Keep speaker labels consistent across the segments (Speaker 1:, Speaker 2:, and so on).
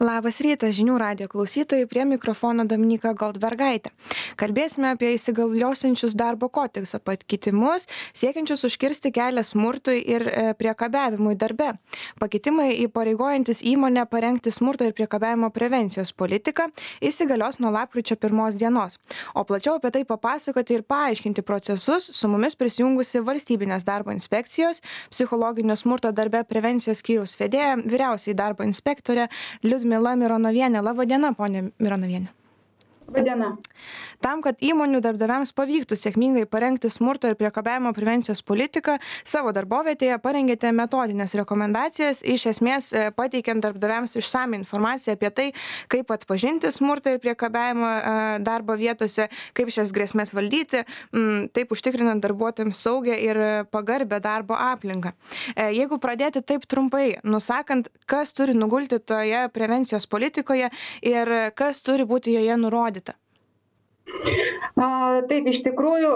Speaker 1: Labas rytas žinių radio klausytojai, prie mikrofono Dominika Goldbergaitė. Kalbėsime apie įsigaliosiančius darbo kodekso pakeitimus, siekiančius užkirsti kelią smurtui ir e, priekabiavimui darbe. Pakeitimai įpareigojantis įmonę parengti smurto ir priekabiavimo prevencijos politiką įsigalios nuo lapkričio pirmos dienos. O plačiau apie tai papasakoti ir paaiškinti procesus su mumis prisijungusi valstybinės darbo inspekcijos, psichologinio smurto darbe prevencijos skyriaus vedėja, vyriausiai darbo inspektorė Liudmila. Liudmila Mironovienė. Labą dieną, ponė Mironovienė.
Speaker 2: Labadiena.
Speaker 1: Tam, kad įmonių darbdaviams pavyktų sėkmingai parengti smurto ir priekabiavimo prevencijos politiką, savo darbovietėje parengėte metodinės rekomendacijas, iš esmės e, pateikiant darbdaviams išsame informaciją apie tai, kaip atpažinti smurtą ir priekabiavimą e, darbo vietose, kaip šias grėsmės valdyti, taip užtikrinant darbuotojams saugę ir pagarbę darbo aplinką. E, jeigu pradėti taip trumpai, nusakant, kas turi nugulti toje prevencijos politikoje ir kas turi būti joje nurodyta
Speaker 2: Taip, iš tikrųjų,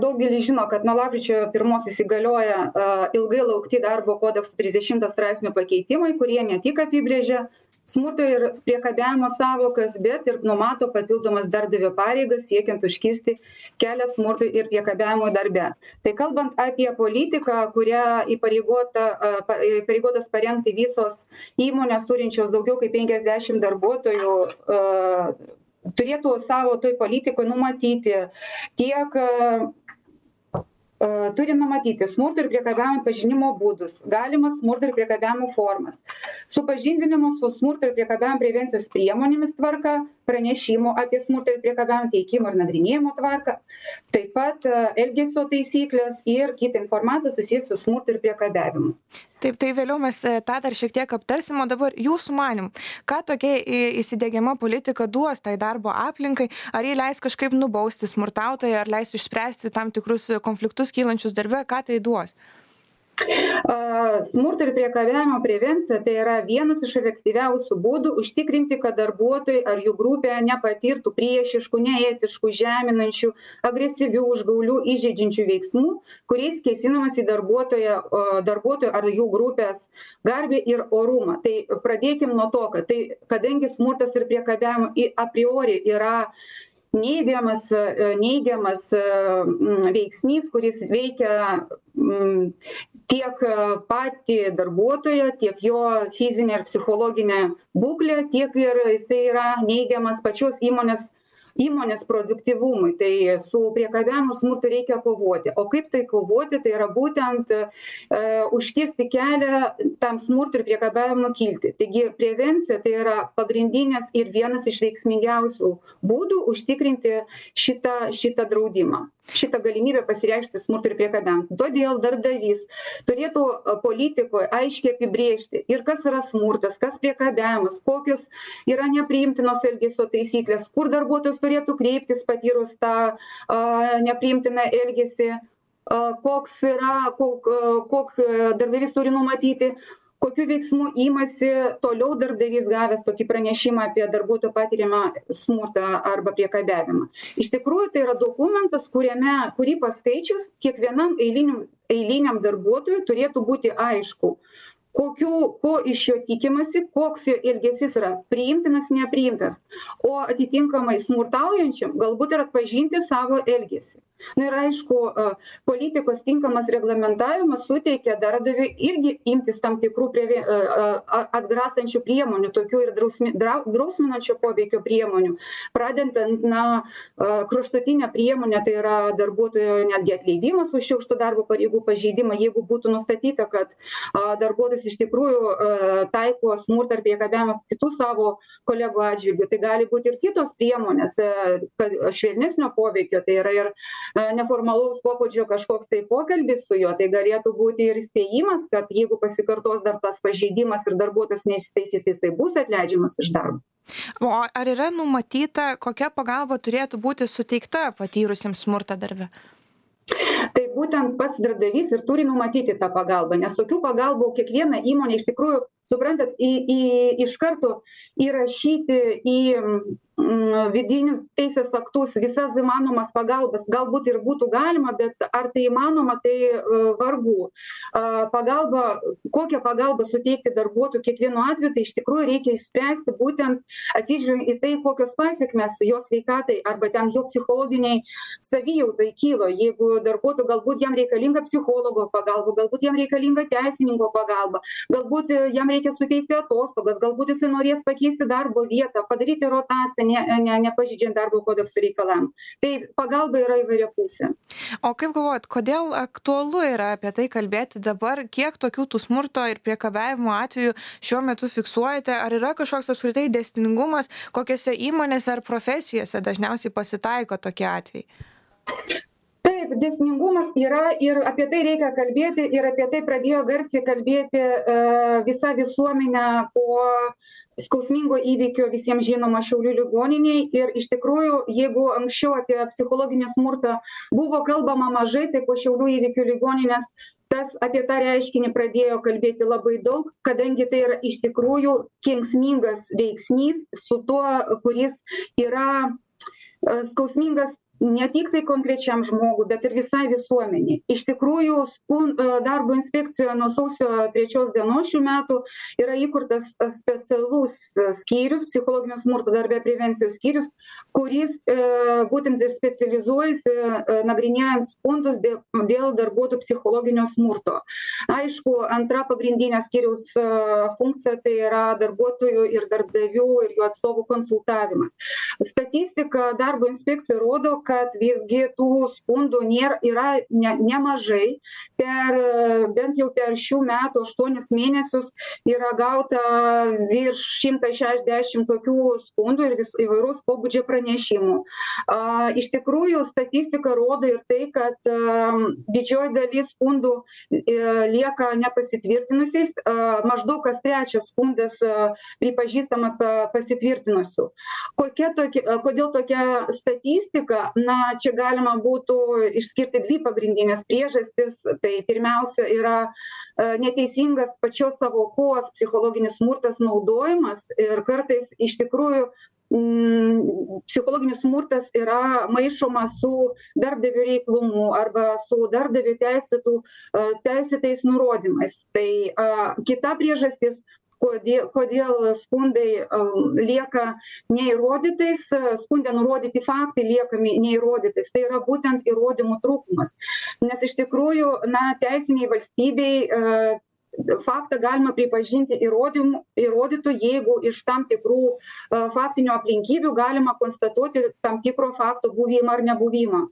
Speaker 2: daugelis žino, kad nuo lapkričio pirmos įsigalioja ilgai laukti darbo kodekso 30 straipsnio pakeitimai, kurie ne tik apibrėžia smurto ir priekabiavimo savokas, bet ir numato papildomas darbdavio pareigas siekiant užkirsti kelią smurtui ir priekabiavimo darbe. Tai kalbant apie politiką, kurią įpareigotas parengti visos įmonės turinčios daugiau kaip 50 darbuotojų turėtų savo toj politikoj numatyti tiek e, e, turi numatyti smurto ir priekabiavimo atpažinimo būdus, galimas smurto ir priekabiavimo formas, supažindinimo su smurto ir priekabiavimo prevencijos priemonėmis tvarka, pranešimų apie smurtą ir priekabiavimą teikimo ir nagrinėjimo tvarką, taip pat e, elgesio taisyklės ir kitą informaciją susijusią su smurtu ir priekabiavimu.
Speaker 1: Taip, tai vėliau mes e, tą dar šiek tiek aptarsim, o dabar jūsų manim, ką tokia įsidėgiama politika duos tai darbo aplinkai, ar jį leis kažkaip nubausti smurtautoją, ar leis išspręsti tam tikrus konfliktus kylančius darbe, ką tai duos?
Speaker 2: Smurto ir priekabiavimo prevencija tai yra vienas iš efektyviausių būdų užtikrinti, kad darbuotojai ar jų grupė nepatirtų priešiškų, neetiškų, žeminančių, agresyvių, užgaulių, įžeidžiančių veiksmų, kuriais kėsinamas į darbuotoją, darbuotoją ar jų grupės garbę ir orumą. Tai pradėkim nuo to, kad tai, kadangi smurtas ir priekabiavimo a priori yra neigiamas neigiamas veiksnys kuris veikia tiek patį darbuotoją tiek jo fizinę ir psichologinę būklę tiek ir jisai yra neigiamas pačios įmonės įmonės produktyvumui. Tai su priekabiavimu smurtu reikia kovoti. O kaip tai kovoti? Tai yra būtent e, užkirsti kelią tam smurtui ir priekabiavimui kilti. Taigi prevencija tai yra pagrindinis ir vienas iš veiksmingiausių būdų užtikrinti šitą šitą draudimą šitą galimybę pasireikšti smurtui ir priekabiavimui todėl darbdavys turėtų politikoj aiškiai apibrėžti ir kas yra smurtas kas priekabiavimas kokios yra nepriimtinos elgesio taisyklės kur darbuotojas turėtų kreiptis patyrus tą nepriimtiną elgesį koks yra kok kok darbdavys turi numatyti kokių veiksmų imasi toliau darbdavys gavęs tokį pranešimą apie darbuotojo patiriamą smurtą arba priekabiavimą. Iš tikrųjų tai yra dokumentas kuriame kurį paskaičius kiekvienam eiliniam eiliniam darbuotojui turėtų būti aišku kokių ko iš jo tikimasi koks jo elgesys yra priimtinas nepriimtinas o atitinkamai smurtaujančiam galbūt ir atpažinti savo elgesį. Na ir aišku politikos tinkamas reglamentavimas suteikia darbdaviui irgi imtis tam tikrų preve atgrasančių priemonių tokių ir drausmi drau drausminančio poveikio priemonių. Pradedant na kraštutine priemone tai yra darbuotojo netgi atleidimas už šiurkštų darbo pareigų pažeidimą jeigu būtų nustatyta kad darbuotojas iš tikrųjų taiko smurtą ar priekabiavimą kitų savo kolegų atžvilgiu tai gali būt ir kitos priemonės kad švelnesnio poveikio tai yra ir neformalaus pobūdžio kažkoks tai pokalbis su juo tai galėtų būti ir įspėjimas kad jeigu pasikartos dar tas pažeidimas ir darbuotojas neįsitaisys jisai bus atleidžiamas iš darbo.
Speaker 1: O ar yra numatyta kokia pagalba turėtų būti suteikta patyrusiems smurtą darbe
Speaker 2: būtent pats darbdavys ir turi numatyti tą pagalbą nes tokių pagalbų kiekviena įmonė iš tikrųjų suprantat į į iš karto įrašyti į vidinius teisės aktus visas įmanomas pagalbas. Galbūt ir būtų galima bet ar tai įmanoma tai e, vargu. Pagalba kokią pagalbą suteikti darbuotojui kiekvienu atveju tai iš tikrųjų reikia išspręsti būtent atsižvelgiant į tai kokios pasekmės jo sveikatai arba ten jo psichologinei savijautai kyla jeigu darbuotojui galbūt jam reikalinga psichologo pagalba galbūt jam reikalinga teisininko pagalba galbūt e, jam reikia suteikti atostogas galbūt jisai norės pakeisti darbo vietą padaryti rotaciją ne ne nepažeidžiant darbo kodekso reikalavimų. Tai pagalba yra įvairiapusė.
Speaker 1: O kaip galvojat kodėl aktualu yra apie tai kalbėti dabar? Kiek tokių tų smurto ir priekabiavimo atvejų šiuo metu fiksuojate? Ar yra kažkoks apskritai dėsningumas? Kokiose įmonėse ar profesijose dažniausiai pasitaiko tokie atvejai?
Speaker 2: Taip dėsningumas yra ir apie tai reikia kalbėti ir apie tai pradėjo garsiai kalbėti e, visa visuomenė po skausmingo įvykio visiems žinomo šiaulių ligoninėj. Ir iš tikrųjų jeigu anksčiau apie psichologinį smurtą buvo kalbama mažai tai po šiaulių įvykių ligoninės tas apie tą reiškinį pradėjo kalbėti labai daug kadangi tai yra iš tikrųjų kenksmingas veiksnys su tuo kuris yra e, skausmingas ne tiktai konkrečiam žmogui bet ir visai visuomenei iš tikrųjų skun e, darbo inspekcijoje nuo sausio trečios dienos šių metų yra įkurtas e, specialus e, skyrius psichologinio smurto darbe prevencijos skyrius kuris būtent ir specializuojasi nagrinėjant skundus dėl dėl darbuotojų psichologinio smurto. Aišku antra pagrindinė skyriaus funkcija tai yra darbuotojų ir darbdavių ir jų atstovų konsultavimas. Statistika darbo inspekcijoj rodo kad visgi tų skundų nėr yra ne nemažai. Per bent jau per šių metų aštuonis mėnesius yra gauta virš šimtas šešiasdešim tokių skundų ir vis įvairaus pobūdžio pranešimų. A iš tikrųjų statistika rodo ir tai kad a didžioji dalis skundų e, lieka nepasitvirtinusiais. Maždaug kas trečias skundas pripažįstamas pasitvirtinusiu. Kokia tokia kodėl tokia statistika na čia galima būtų išskirti dvi pagrindines priežastis. Tai pirmiausia yra e, neteisingas pačios sąvokos psichologinis smurtas naudojimas ir kartais iš tikrųjų mm, psichologinis smurtas yra maišomas su darbdavio reiklumu arba su darbdavio teisėtų e, teisėtais nurodymais. Tai kita priežastis kodėl kodėl skundai lieka neįrodytais skunde nurodyti faktai lieka neįrodytais. Tai yra būtent įrodymų trūkumas. Nes iš tikrųjų na teisinėj valstybėj e, faktą galima pripažinti įrodymu įrodytu jeigu iš tam tikrų e, faktinių aplinkybių galima konstatuoti tam tikro fakto buvimą ar nebuvimą.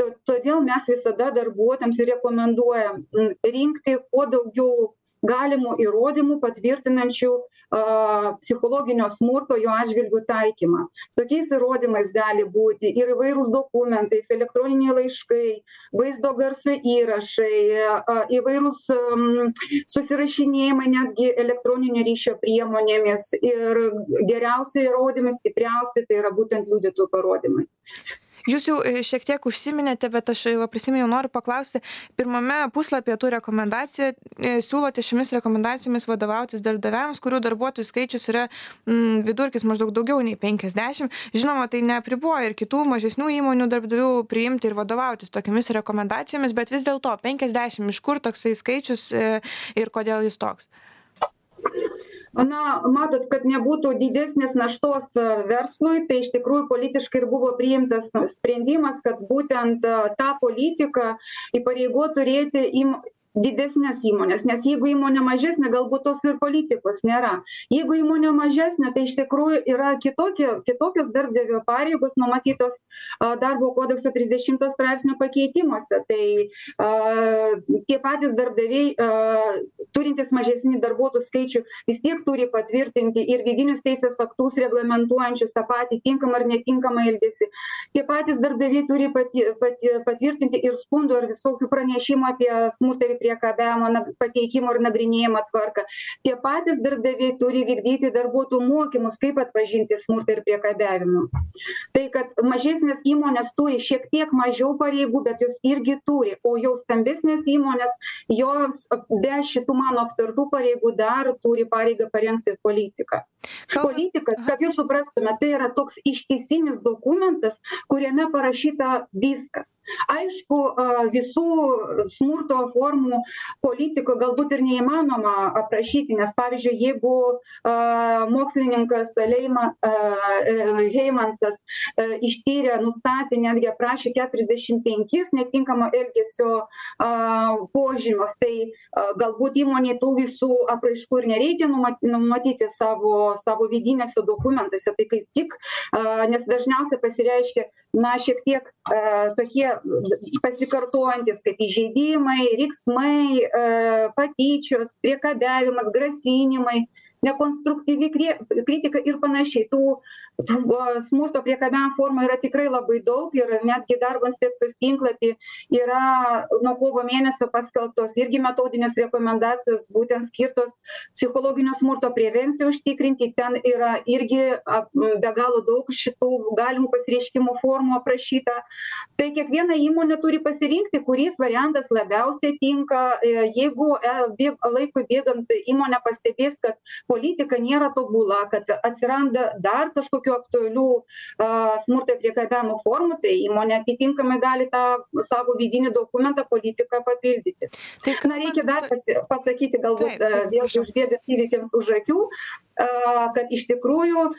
Speaker 2: To todėl mes visada darbuotojams rekomenduojam rinkti kuo daugiau galimų įrodymų patvirtinančių a psichologinio smurto jo atžvilgiu taikymą. Tokiais įrodymais gali būti ir įvairūs dokumentais elektroniniai laiškai vaizdo garso įrašai a įvairūs m susirašinėjimai netgi elektroninio ryšio priemonėmis ir geriausi įrodymai stipriausi tai yra būtent liudytojų parodymai
Speaker 1: jūs jau e, šiek tiek užsiminėte bet aš va prisiminiau noriu paklausti pirmame puslapyje tų rekomendacijų e, siūlote šiomis rekomendacijomis vadovautis darbdaviams kurių darbuotojų skaičius yra mm, vidurkis maždaug daugiau nei penkiasdešim. Žinoma tai neapriboja ir kitų mažesnių įmonių darbdavių priimti ir vadovautis tokiomis rekomendacijomis bet vis dėlto penkiasdešim iš kur toksai skaičius e, ir kodėl jis toks
Speaker 2: na matot kad nebūtų didesnės naštos e, verslui tai iš tikrųjų politiškai ir buvo priimtas sprendimas kad būtent e, tą politiką įpareigot turėti im didesnes įmones nes jeigu įmonė mažesnė galbūt tos ir politikos nėra. Jeigu įmonė mažesnė tai iš tikrųjų yra kitokie kitokios darbdavio pareigos numatytos a darbo kodekso trisdešimto straipsnio pakeitimuose. Tai a tie patys darbdaviai a turintys mažesnį darbuotojų skaičių vis tiek turi patvirtinti ir vidinius teisės aktus reglamentuojančius tą patį tinkamą ar netinkamą elgesį. Tie patys darbdaviai turi pati pati patvirtinti ir skundų ar visokių pranešimų apie smurtą ir priekabiavimo nag pateikimo ir nagrinėjimo tvarką. Tie patys darbdaviai turi vykdyti darbuotojų mokymus kaip atpažinti smurtą ir priekabiavimą. Tai kad mažesnės įmonės turi šiek tiek mažiau pareigų bet jos irgi turi. O jau stambesnės įmonės jos be šitų mano aptartų pareigų dar turi pareigą parengti politiką politika kad jūs suprastumėt tai yra toks ištisinis dokumentas kuriame parašyta viskas. Aišku visų smurto formų politikoj galbūt ir neįmanoma aprašyti nes pavyzdžiui jeigu mokslininkas leima heimansas ištyrė nustatė netgi aprašė keturiasdešim penkis netinkamo elgesio požymius tai galbūt įmonei tų visų apraiškų ir nereikia numatyti savo savo vidiniuose dokumentuose tai kaip tik nes dažniausiai pasireiškia na šiek tiek tokie pasikartojantys kaip įžeidimai riksmai patyčios priekabiavimas grasinimai nekonstruktyvi krie kritika ir panašiai. Tų smurto priekabiavimo formų yra tikrai labai daug ir netgi darbo inspekcijos tinklapy yra nuo kovo mėnesio paskelbtos. Irgi metodinės rekomendacijos būtent skirtos psichologinio smurto prevencijai užtikrinti. Ten yra irgi be galo daug šitų galimų pasireiškimo formų aprašyta. Tai kiekviena įmonė turi pasirinkti kuris variantas labiausiai tinka. Jeigu bėg laikui bėgant įmonė pastebės kad politika nėra tobula kad atsiranda dar kažkokių aktualių smurto ir priekabiavimo formų tai įmonė atitinkamai gali tą savo vidinį dokumentą politiką papildyti. Tai na reikia dar pasi pasakyti galbūt vėlgi užbėgant įvykiams už akių kad iš tikrųjų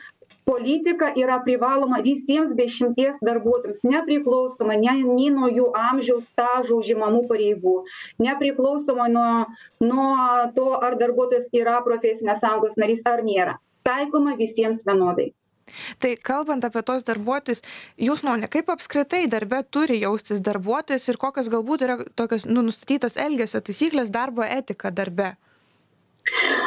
Speaker 2: politika yra privaloma visiems be išimties darbuotojams nepriklausomai ne nei nuo jų amžiaus stažo užimamų pareigų nepriklausomai nuo nuo to ar darbuotojas yra profesinės sąjungos narys ar nėra. Taikoma visiems vienodai.
Speaker 1: Tai kalbant apie tuos darbuotojus jūs nuomone kaip apskritai darbe turi jaustis darbuotojas ir kokios galbūt yra tokios nu nustatytos elgesio taisyklės darbo etika darbe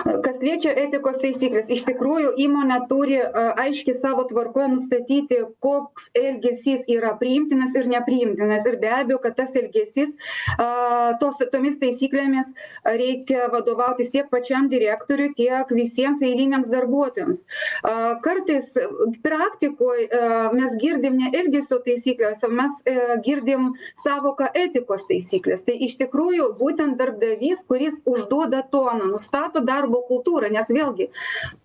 Speaker 2: kas liečia etikos taisykles iš tikrųjų įmonė turi aiškiai savo tvarkoje nustatyti koks elgesys yra priimtinas ir nepriimtinas. Ir be abejo kad tas elgesys a tos tomis taisyklėmis reikia vadovautis tiek pačiam direktoriui tiek visiems eiliniams darbuotojams. A kartais praktikoj mes girdim ne elgesio taisykles o mes girdim sąvoką etikos taisyklės. Tai iš tikrųjų būtent darbdavys kuris užduoda toną nustato nustato darbo kultūrą nes vėlgi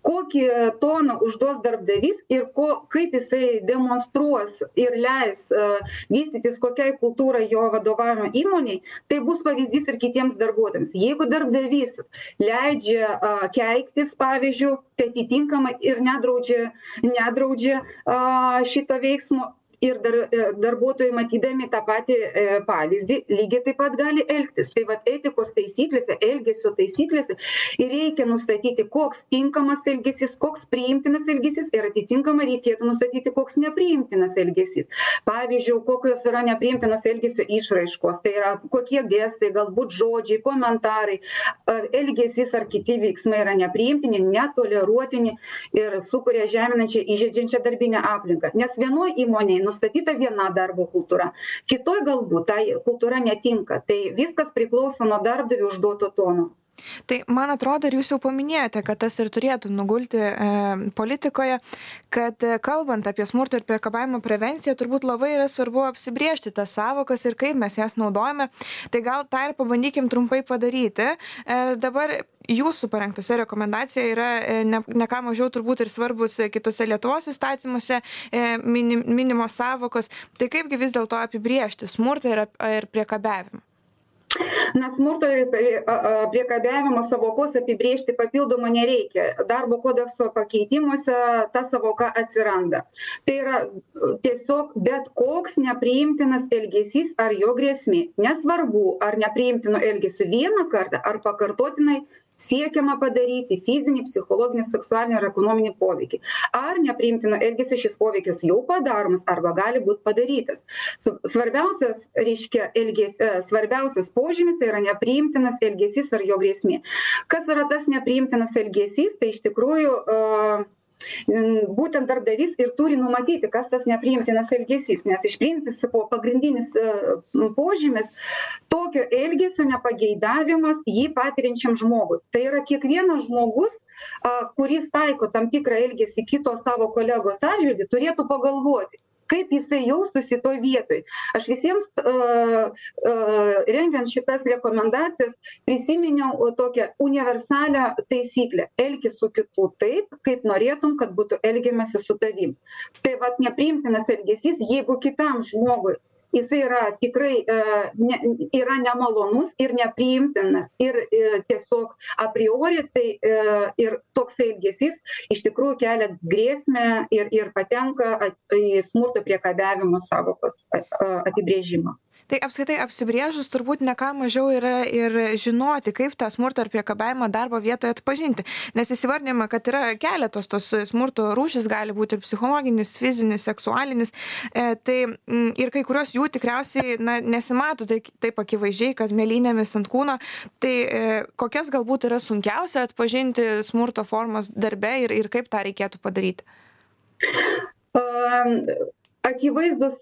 Speaker 2: kokį toną užduos darbdavys ir ko kaip jisai demonstruos ir leis vystytis kokiai kultūrai jo vadovaujamai įmonei tai bus pavyzdys ir kitiems darbuotojams. Jeigu darbdavys leidžia keiktis pavyzdžiu tai atitinkamai ir nedraudžia nedraudžia šito veiksmo ir dar darbuotojai matydami tą patį pavyzdį lygiai taip pat gali elgtis. Tai vat etikos taisyklėse elgesio taisyklėse ir reikia nustatyti koks tinkamas elgesys koks priimtinas elgesys ir atitinkamai reikėtų nustatyti koks nepriimtinas elgesys. Pavyzdžiui kokios yra nepriimtinos elgesio išraiškos tai yra kokie gestai galbūt žodžiai komentarai elgesys ar kiti veiksmai yra nepriimtini netoleruotini ir sukuria žeminančią įžeidžiančią darbinę aplinką. Nes vienoj įmonėj nustatyta viena darbo kultūra. Kitoj galbūt tai kultūra netinka. Tai viskas priklauso nuo darbdavio užduoto tono
Speaker 1: Tai man atrodo, ir jūs jau paminėjote, kad tas ir turėtų nugulti e, politikoje, kad e, kalbant apie smurto ir priekabavimo prevenciją, turbūt labai yra svarbu apsibriežti tas savokas ir kaip mes jas naudojame. Tai gal tą ir pabandykim trumpai padaryti. E, dabar jūsų parengtose rekomendacijoje yra e, ne, ne ką mažiau turbūt ir svarbus kitose Lietuvos įstatymuose e, minim, minimos savokos. Tai kaipgi vis dėlto apibriežti smurtą ir, ir priekabiavimą?
Speaker 2: Na, smurto ir priekabiavimo savokos apibriežti papildomą nereikia. Darbo kodekso pakeitimuose ta savoka atsiranda. Tai yra tiesiog bet koks nepriimtinas elgesys ar jo grėsmė. Nesvarbu, ar nepriimtino elgesio vieną kartą, ar pakartotinai siekiama padaryti fizinį psichologinį seksualinį ar ekonominį poveikį. Ar nepriimtino elgesio šis poveikis jau padaromas arba gali būt padarytas. Svarbiausias reiškia elges svarbiausias požymis tai yra nepriimtinas elgesys ar jo grėsmė. Kas yra tas nepriimtinas elgesys? Tai iš tikrųjų būtent darbdavys ir turi numatyti kas tas nepriimtinas elgesys nes iš principo pagrindinis požymis tokio elgesio nepageidavimas jį patiriančiam žmogui. Tai yra kiekvienas žmogus kuris taiko tam tikrą elgesį kito savo kolegos atžvilgiu turėtų pagalvoti kaip jisai jaustųsi toj vietoj. Aš visiems rengiant šitas rekomendacijas prisiminiau tokią universalią taisyklę. Elkis su kitu taip kaip norėtum kad būtų elgiamasi su tavim. Tai vat nepriimtinas elgesys jeigu kitam žmogui jisai yra tikrai e, ne yra nemalonus ir nepriimtinas ir e, tiesiog apriori tai e, ir toksai elgesys iš tikrųjų kelia grėsmę ir ir patenka į smurto priekabiavimo sąvokos apibrėžimą
Speaker 1: tai apskritai apsibrėžus turbūt ne ką mažiau yra ir žinoti kaip tą smurtą ar priekabiavimą darbo vietoje atpažinti. Nes įsivardijama kad yra keletos tos smurto rūšys gali būt ir psichologinis fizinis seksualinis. E, tai ir kai kurios jų tikriausiai na nesimato tai taip akivaizdžiai kad mėlynėmis ant kūno. Tai e, kokias galbūt yra sunkiausia atpažinti smurto formas darbe ir ir kaip tą reikėtų padaryti
Speaker 2: akivaizdūs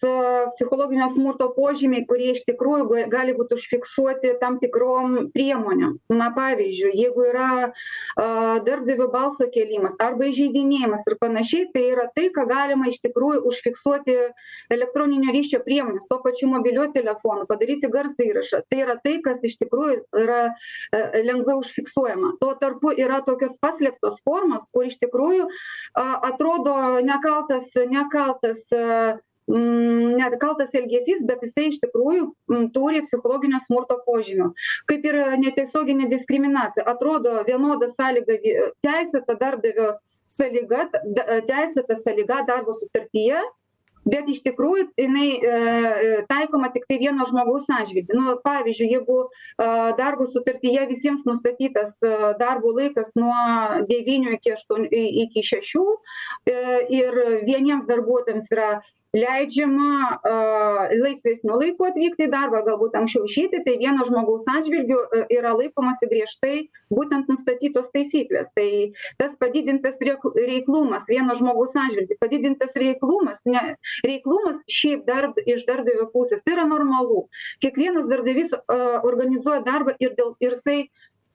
Speaker 2: psichologinio smurto požymiai kurie iš tikrųjų gali būt užfiksuoti tam tikrom priemonėm. Na pavyzdžiui jeigu yra a darbdavio balso kėlimas arba įžeidinėjimas ir panašiai tai yra tai ką galima iš tikrųjų užfiksuoti elektroninio ryšio priemonės tuo pačiu mobiliuoju telefonu padaryti garso įrašą. Tai yra tai kas iš tikrųjų yra e, lengvai užfiksuojama. Tuo tarpu yra tokios paslėptos formos kur iš tikrųjų a atrodo nekaltas nekaltas Mm, nekaltas elgesys bet jisai iš tikrųjų turi psichologinio smurto požymių kaip ir netiesioginė diskriminacija atrodo vienoda sąlyga teisėta darbdavio sąlyga teisėta sąlyga darbo sutartyje bet iš tikrųjų jinai e, taikoma tiktai vieno žmogaus atžvilgiu nu pavyzdžiui jeigu darbo sutartyje visiems nustatytas darbo laikas nuo devynių iki aštuonių iki šešių e, ir vieniems darbuotojams yra leidžiama laisvesniu laiku atvykti į darbą galbūt anksčiau išeiti tai vieno žmogaus atžvilgiu yra laikomasi griežtai būtent nustatytos taisyklės. Tai tas padidintas reik reiklumas vieno žmogaus atžvilgiu padidintas reiklumas ne reiklumas šiaip darb iš darbdavio pusės tai yra normalu. Kiekvienas darbdavys organizuoja darbą ir dėl ir jisai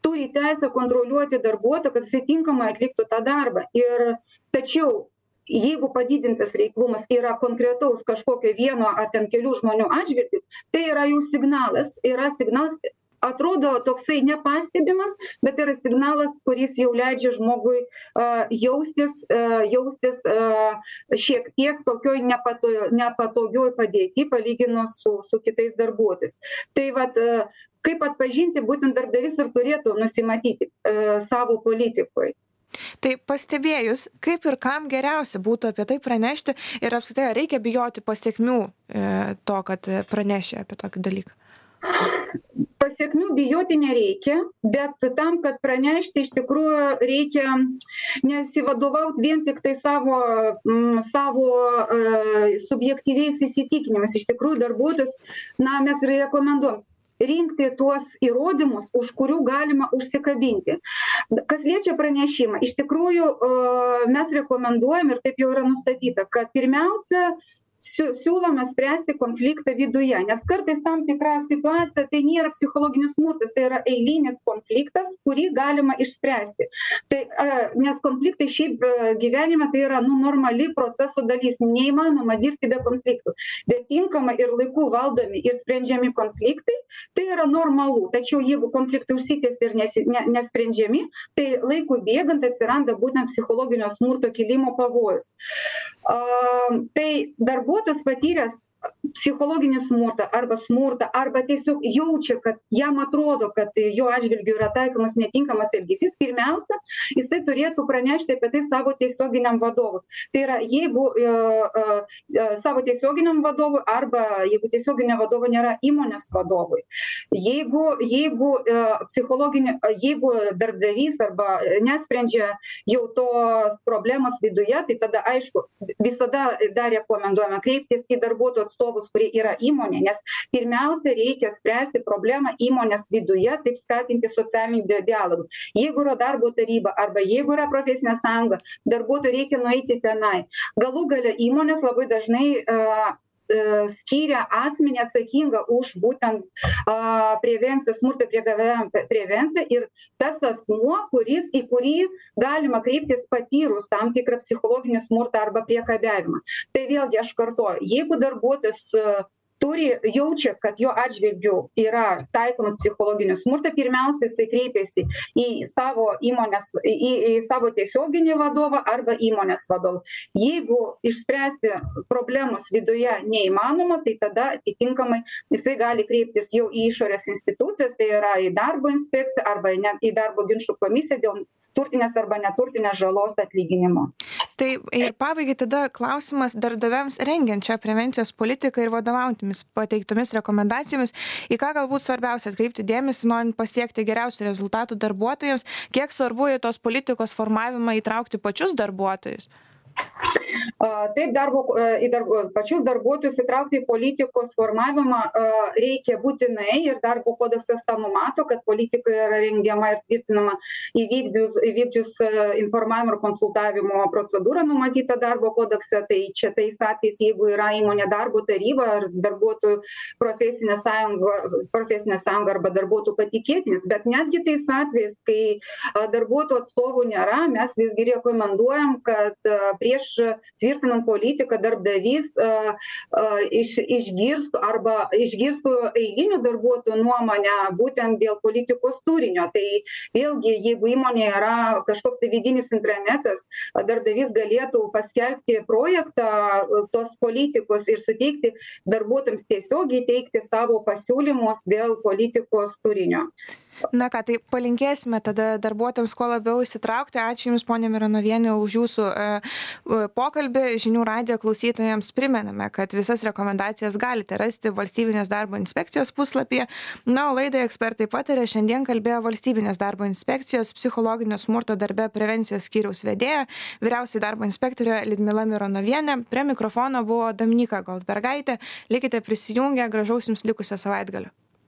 Speaker 2: turi teisę kontroliuoti darbuotoją kad jisai tinkamai atliktų tą darbą. Ir tačiau jeigu padidintas reiklumas yra konkretaus kažkokio vieno ar ten kelių žmonių atžvilgiu tai yra jau signalas yra signalas atrodo toksai nepastebimas bet yra signalas kuris jau leidžia žmogui a jaustis a jaustis a šiek tiek tokioj nepato nepatogioj padėty palyginus su su kitais darbuotojais. Tai vat kaip atpažinti būtent darbdavys ir turėtų nusimatyti savo politikoj
Speaker 1: tai pastebėjus kaip ir kam geriausia būtų apie tai pranešti ir apskritai reikia bijoti pasekmių e, to kad praneši apie tokį dalyką
Speaker 2: Pasiekmių bijoti nereikia, bet tam, kad pranešti iš tikrųjų reikia nesivadovauti vien tik tai savo, m, savo uh, subjektyviais įsitikinimais. Iš tikrųjų darbuotojus, na, mes rekomenduojam rinkti tuos įrodymus už kurių galima užsikabinti. Kas liečia pranešimą iš tikrųjų mes rekomenduojam ir taip jau yra nustatyta kad pirmiausia siū siūlome spręsti konfliktą viduje nes kartais tam tikra situacija tai nėra psichologinis smurtas tai yra eilinis konfliktas kurį galima išspręsti. Tai a nes konfliktai šiaip gyvenime tai yra nu normali proceso dalis neįmanoma dirbti be konfliktų. Bet tinkamai ir laiku valdomi ir sprendžiami konfliktai tai yra normalu. Tačiau jeigu konfliktai užsitęsia ir nesi ne nesprendžiami tai laikui bėgant atsiranda būtent psichologinio smurto kilimo pavojus. A tai darbu darbuotojas patyręs psichologinį smurtą arba smurtą arba tiesiog jaučia kad jam atrodo kad jo atžvilgiu yra taikomas netinkamas elgesys pirmiausia jisai turėtų pranešti apie tai savo tiesioginiam vadovui. Tai yra jeigu e, e, e, savo tiesioginiam vadovui arba jeigu tiesioginio vadovo nėra įmonės vadovui. Jeigu jeigu psichologinė jeigu darbdavys arba nesprendžia jau tos problemos viduje tai tada aišku visada dar rekomenduojame kreiptis į darbuotojų atstovus kurie yra įmonėj nes pirmiausia reikia spręsti problemą įmonės viduje taip skatinti socialinį di dialogą. Jeigu yra darbo taryba arba jeigu yra profesinė sąjunga darbuotojui reikia nueiti tenai. Galų gale įmonės labai dažnai a skyrė asmenį atsakingą už būtent prevenciją smurto prevenciją ir tas asmuo kuris į kurį galima kreiptis patyrus tam tikrą psichologinį smurtą arba priekabiavimą tai vėlgi aš kartoju jeigu darbuotojas turi jaučia kad jo atžvilgiu yra taikomas psichologinis smurtas pirmiausia jisai kreipiasi į savo įmonės į į savo tiesioginį vadovą arba įmonės vadovą. Jeigu išspręsti problemos viduje neįmanoma tai tada atitinkamai jisai gali kreiptis jau į išorės institucijas tai yra į darbo inspekciją arba net į darbo ginčų komisiją dėl turtinės arba neturtinės žalos atlyginimo.
Speaker 1: Tai ir pabaigai tada klausimas darbdaviams rengiant šią prevencijos politiką ir vadovaujantis pateiktomis rekomendacijomis į ką galbūt svarbiausia atkreipti dėmesį norint pasiekti geriausių rezultatų darbuotojams kiek svarbu į tos politikos formavimą įtraukti pačius darbuotojus
Speaker 2: Taip, darbo, į darbo, pačius darbuotojus įtraukti į politikos formavimą reikia būtinai ir darbo kodeksas tą numato, kad politika yra rengiama ir tvirtinama įvykdžius, įvykdžius informavimo ir konsultavimo procedūrą numatytą darbo kodekse. Tai čia tais atvejais, jeigu yra įmonė darbo taryba ar darbuotojų profesinė sąjunga, profesinė sąjunga arba darbuotojų patikėtinis, bet netgi tais atvejais, kai darbuotojų atstovų nėra, mes visgi rekomenduojam, kad prieš tvirtinant politiką darbdavys iš, išgirstų arba išgirstų eilinių darbuotojų nuomonę būtent dėl politikos turinio. Tai vėlgi, jeigu įmonė yra kažkoks tai vidinis intranetas, darbdavys galėtų paskelbti projektą tos politikos ir suteikti darbuotojams tiesiogiai teikti savo pasiūlymus dėl politikos turinio
Speaker 1: na ką tai palinkėsime tada darbuotojams kuo labiau įsitraukti ačiū jums ponia mironoviene už jūsų e, e, pokalbį žinių radijo klausytojams primename kad visas rekomendacijas galite rasti valstybinės darbo inspekcijos puslapyje. Na o laidai ekspertai pataria šiandien kalbėjo valstybinės darbo inspekcijos psichologinio smurto darbe prevencijos skyriaus vedėja vyriausioji darbo inspektorė liudmila mironovienė. Prie mikrofono buvo dominyka goldbergaitė. Likite prisijungę gražaus jums likusio savaitgalio